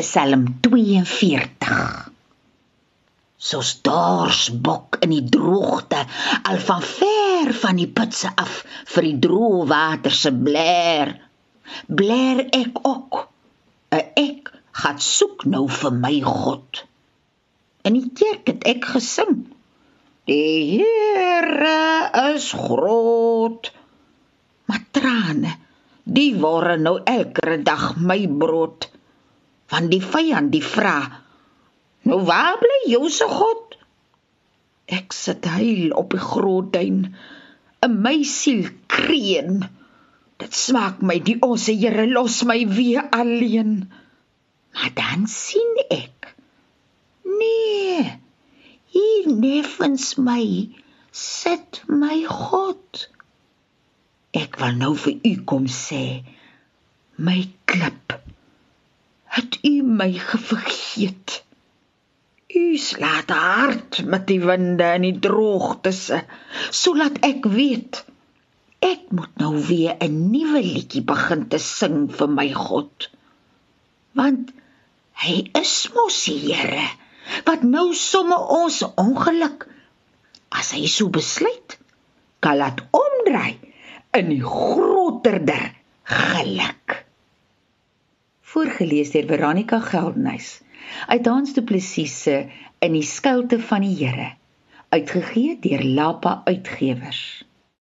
Psalm 42 Soos doorsbok in die droogte al van ver van die putse af vir die droë water se blaar blaar ek ook. 'n ek gaan soek nou vir my God. In die kerk het ek gesing die Here is groot. Maar trane die word nou elke dag my brood van die vyand die vra nou waar bly jou se god? Ek sit huil op die groot duin 'n my siel kreun. Dit smaak my die onse Here los my weer alleen. Maar dan sien ek nee hier neffens my sit my god. Ek wil nou vir u kom sê, my klip, my gevergeet? U slaat hard met die winde en die droogtes, sodat ek weet ek moet nou weer 'n nuwe liedjie begin te sing vir my God. Want hy is mos die Here wat nou somme ons ongeluk as hy so besluit kan laat omdraai in die groterder geluk. Voorgeles deur Veronica Geldenhuys uit Hans Du Plessis se In die skuilte van die Here uitgegee deur Lapa Uitgewers.